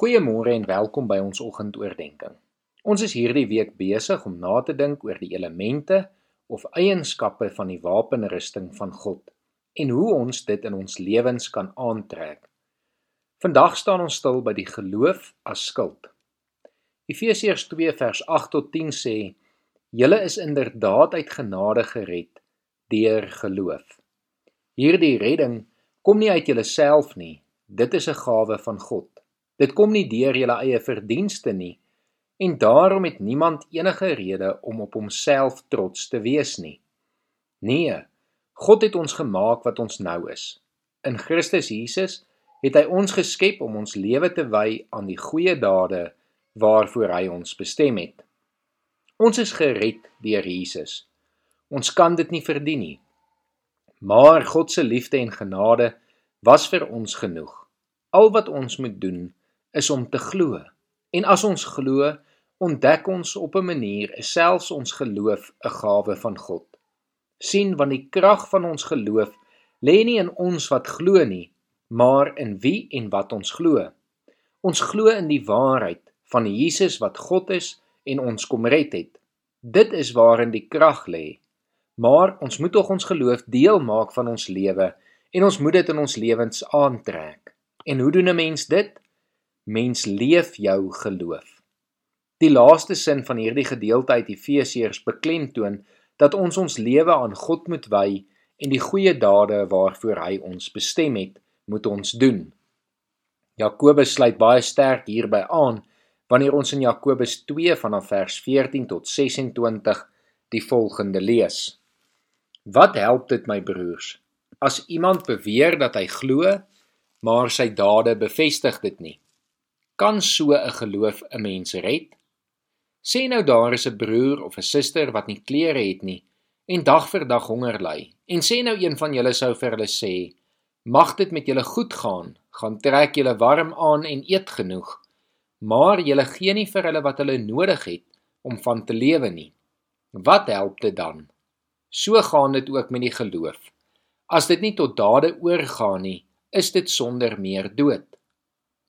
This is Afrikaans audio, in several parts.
Goeiemôre en welkom by ons oggendoordenkings. Ons is hierdie week besig om na te dink oor die elemente of eienskappe van die wapenrusting van God en hoe ons dit in ons lewens kan aantrek. Vandag staan ons stil by die geloof as skild. Efesiërs 2 vers 8 tot 10 sê: "Julle is inderdaad uit genade gered deur geloof." Hierdie redding kom nie uit julleself nie, dit is 'n gawe van God. Dit kom nie deur julle eie verdienste nie en daarom het niemand enige rede om op homself trots te wees nie. Nee, God het ons gemaak wat ons nou is. In Christus Jesus het hy ons geskep om ons lewe te wy aan die goeie dade waarvoor hy ons bestem het. Ons is gered deur Jesus. Ons kan dit nie verdien nie. Maar God se liefde en genade was vir ons genoeg. Al wat ons moet doen is om te glo. En as ons glo, ontdek ons op 'n manier selfs ons geloof 'n gawe van God. sien want die krag van ons geloof lê nie in ons wat glo nie, maar in wie en wat ons glo. Ons glo in die waarheid van Jesus wat God is en ons kom red het. Dit is waarin die krag lê. Maar ons moet tog ons geloof deel maak van ons lewe en ons moet dit in ons lewens aantrek. En hoe doen 'n mens dit? Mens leef jou geloof. Die laaste sin van hierdie gedeelte uit Efesiërs beklemtoon dat ons ons lewe aan God moet wy en die goeie dade waarvoor hy ons bestem het, moet ons doen. Jakobus sluit baie sterk hierby aan wanneer ons in Jakobus 2 vanaf vers 14 tot 26 die volgende lees. Wat help dit my broers as iemand beweer dat hy glo, maar sy dade bevestig dit nie? Kan so 'n geloof 'n mens red? Sê nou daar is 'n broer of 'n suster wat nie klere het nie en dag vir dag honger ly. En sê nou een van julle sou vir hulle sê: "Mag dit met julle goed gaan. Gaan trek julle warm aan en eet genoeg." Maar julle gee nie vir hulle wat hulle nodig het om van te lewe nie. Wat help dit dan? So gaan dit ook met die geloof. As dit nie tot dade oorgaan nie, is dit sonder meer dood.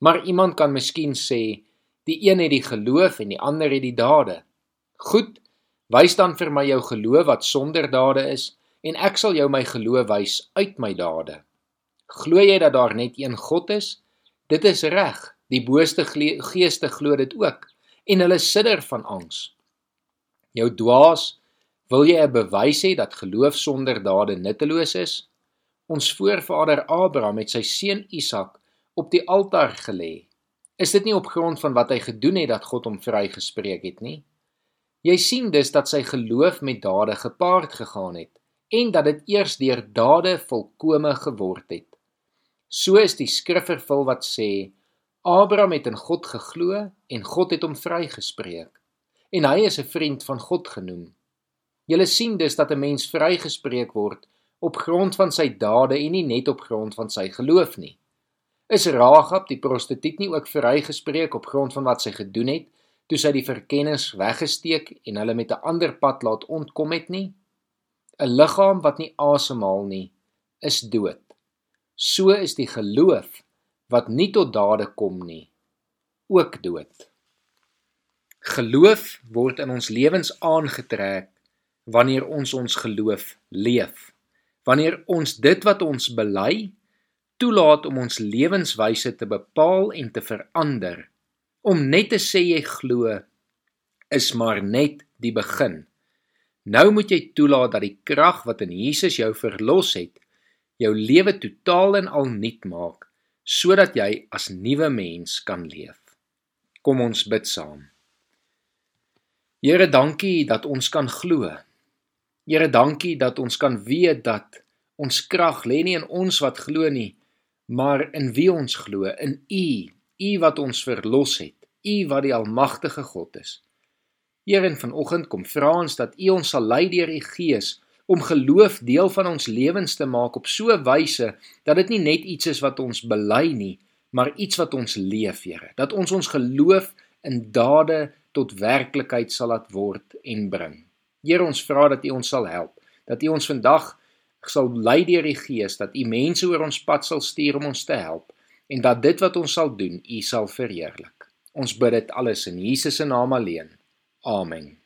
Maar iemand kan miskien sê, die een het die geloof en die ander het die dade. Goed, wys dan vir my jou geloof wat sonder dade is en ek sal jou my geloof wys uit my dade. Glo jy dat daar net een God is? Dit is reg. Die booste geeste glo dit ook en hulle sidder van angs. Jou dwaas, wil jy 'n bewys hê dat geloof sonder dade nutteloos is? Ons voorvader Abraham het sy seun Isak op die altaar gelê. Is dit nie op grond van wat hy gedoen het dat God hom vrygespreek het nie? Jy sien dus dat sy geloof met dade gepaard gegaan het en dat dit eers deur dade volkome geword het. So is die skrif vervul wat sê Abraham het in God geglo en God het hom vrygespreek en hy is 'n vriend van God genoem. Jy sien dus dat 'n mens vrygespreek word op grond van sy dade en nie net op grond van sy geloof nie. Is Rahab die prostituut nie ook vrygespreek op grond van wat sy gedoen het toe sy die verkenners weggesteek en hulle met 'n ander pad laat ontkom het nie? 'n Liggaam wat nie asemhaal nie, is dood. So is die geloof wat nie tot dade kom nie, ook dood. Geloof word in ons lewens aangetrek wanneer ons ons geloof leef. Wanneer ons dit wat ons bely toelaat om ons lewenswyse te bepaal en te verander. Om net te sê jy glo is maar net die begin. Nou moet jy toelaat dat die krag wat in Jesus jou verlos het, jou lewe totaal en al nuut maak sodat jy as nuwe mens kan leef. Kom ons bid saam. Here, dankie dat ons kan glo. Here, dankie dat ons kan weet dat ons krag lê nie in ons wat glo nie, maar in wie ons glo, in U, U wat ons verlos het, U wat die almagtige God is. Here, in vanoggend kom vra ons dat U ons sal lei deur U Gees om geloof deel van ons lewens te maak op so 'n wyse dat dit nie net iets is wat ons bely nie, maar iets wat ons leef, Here. Dat ons ons geloof in dade tot werklikheid sal laat word en bring. Here, ons vra dat U ons sal help, dat U ons vandag sal lei deur die Gees dat U mense oor ons pad sal stuur om ons te help en dat dit wat ons sal doen, U sal verheerlik. Ons bid dit alles in Jesus se naam alleen. Amen.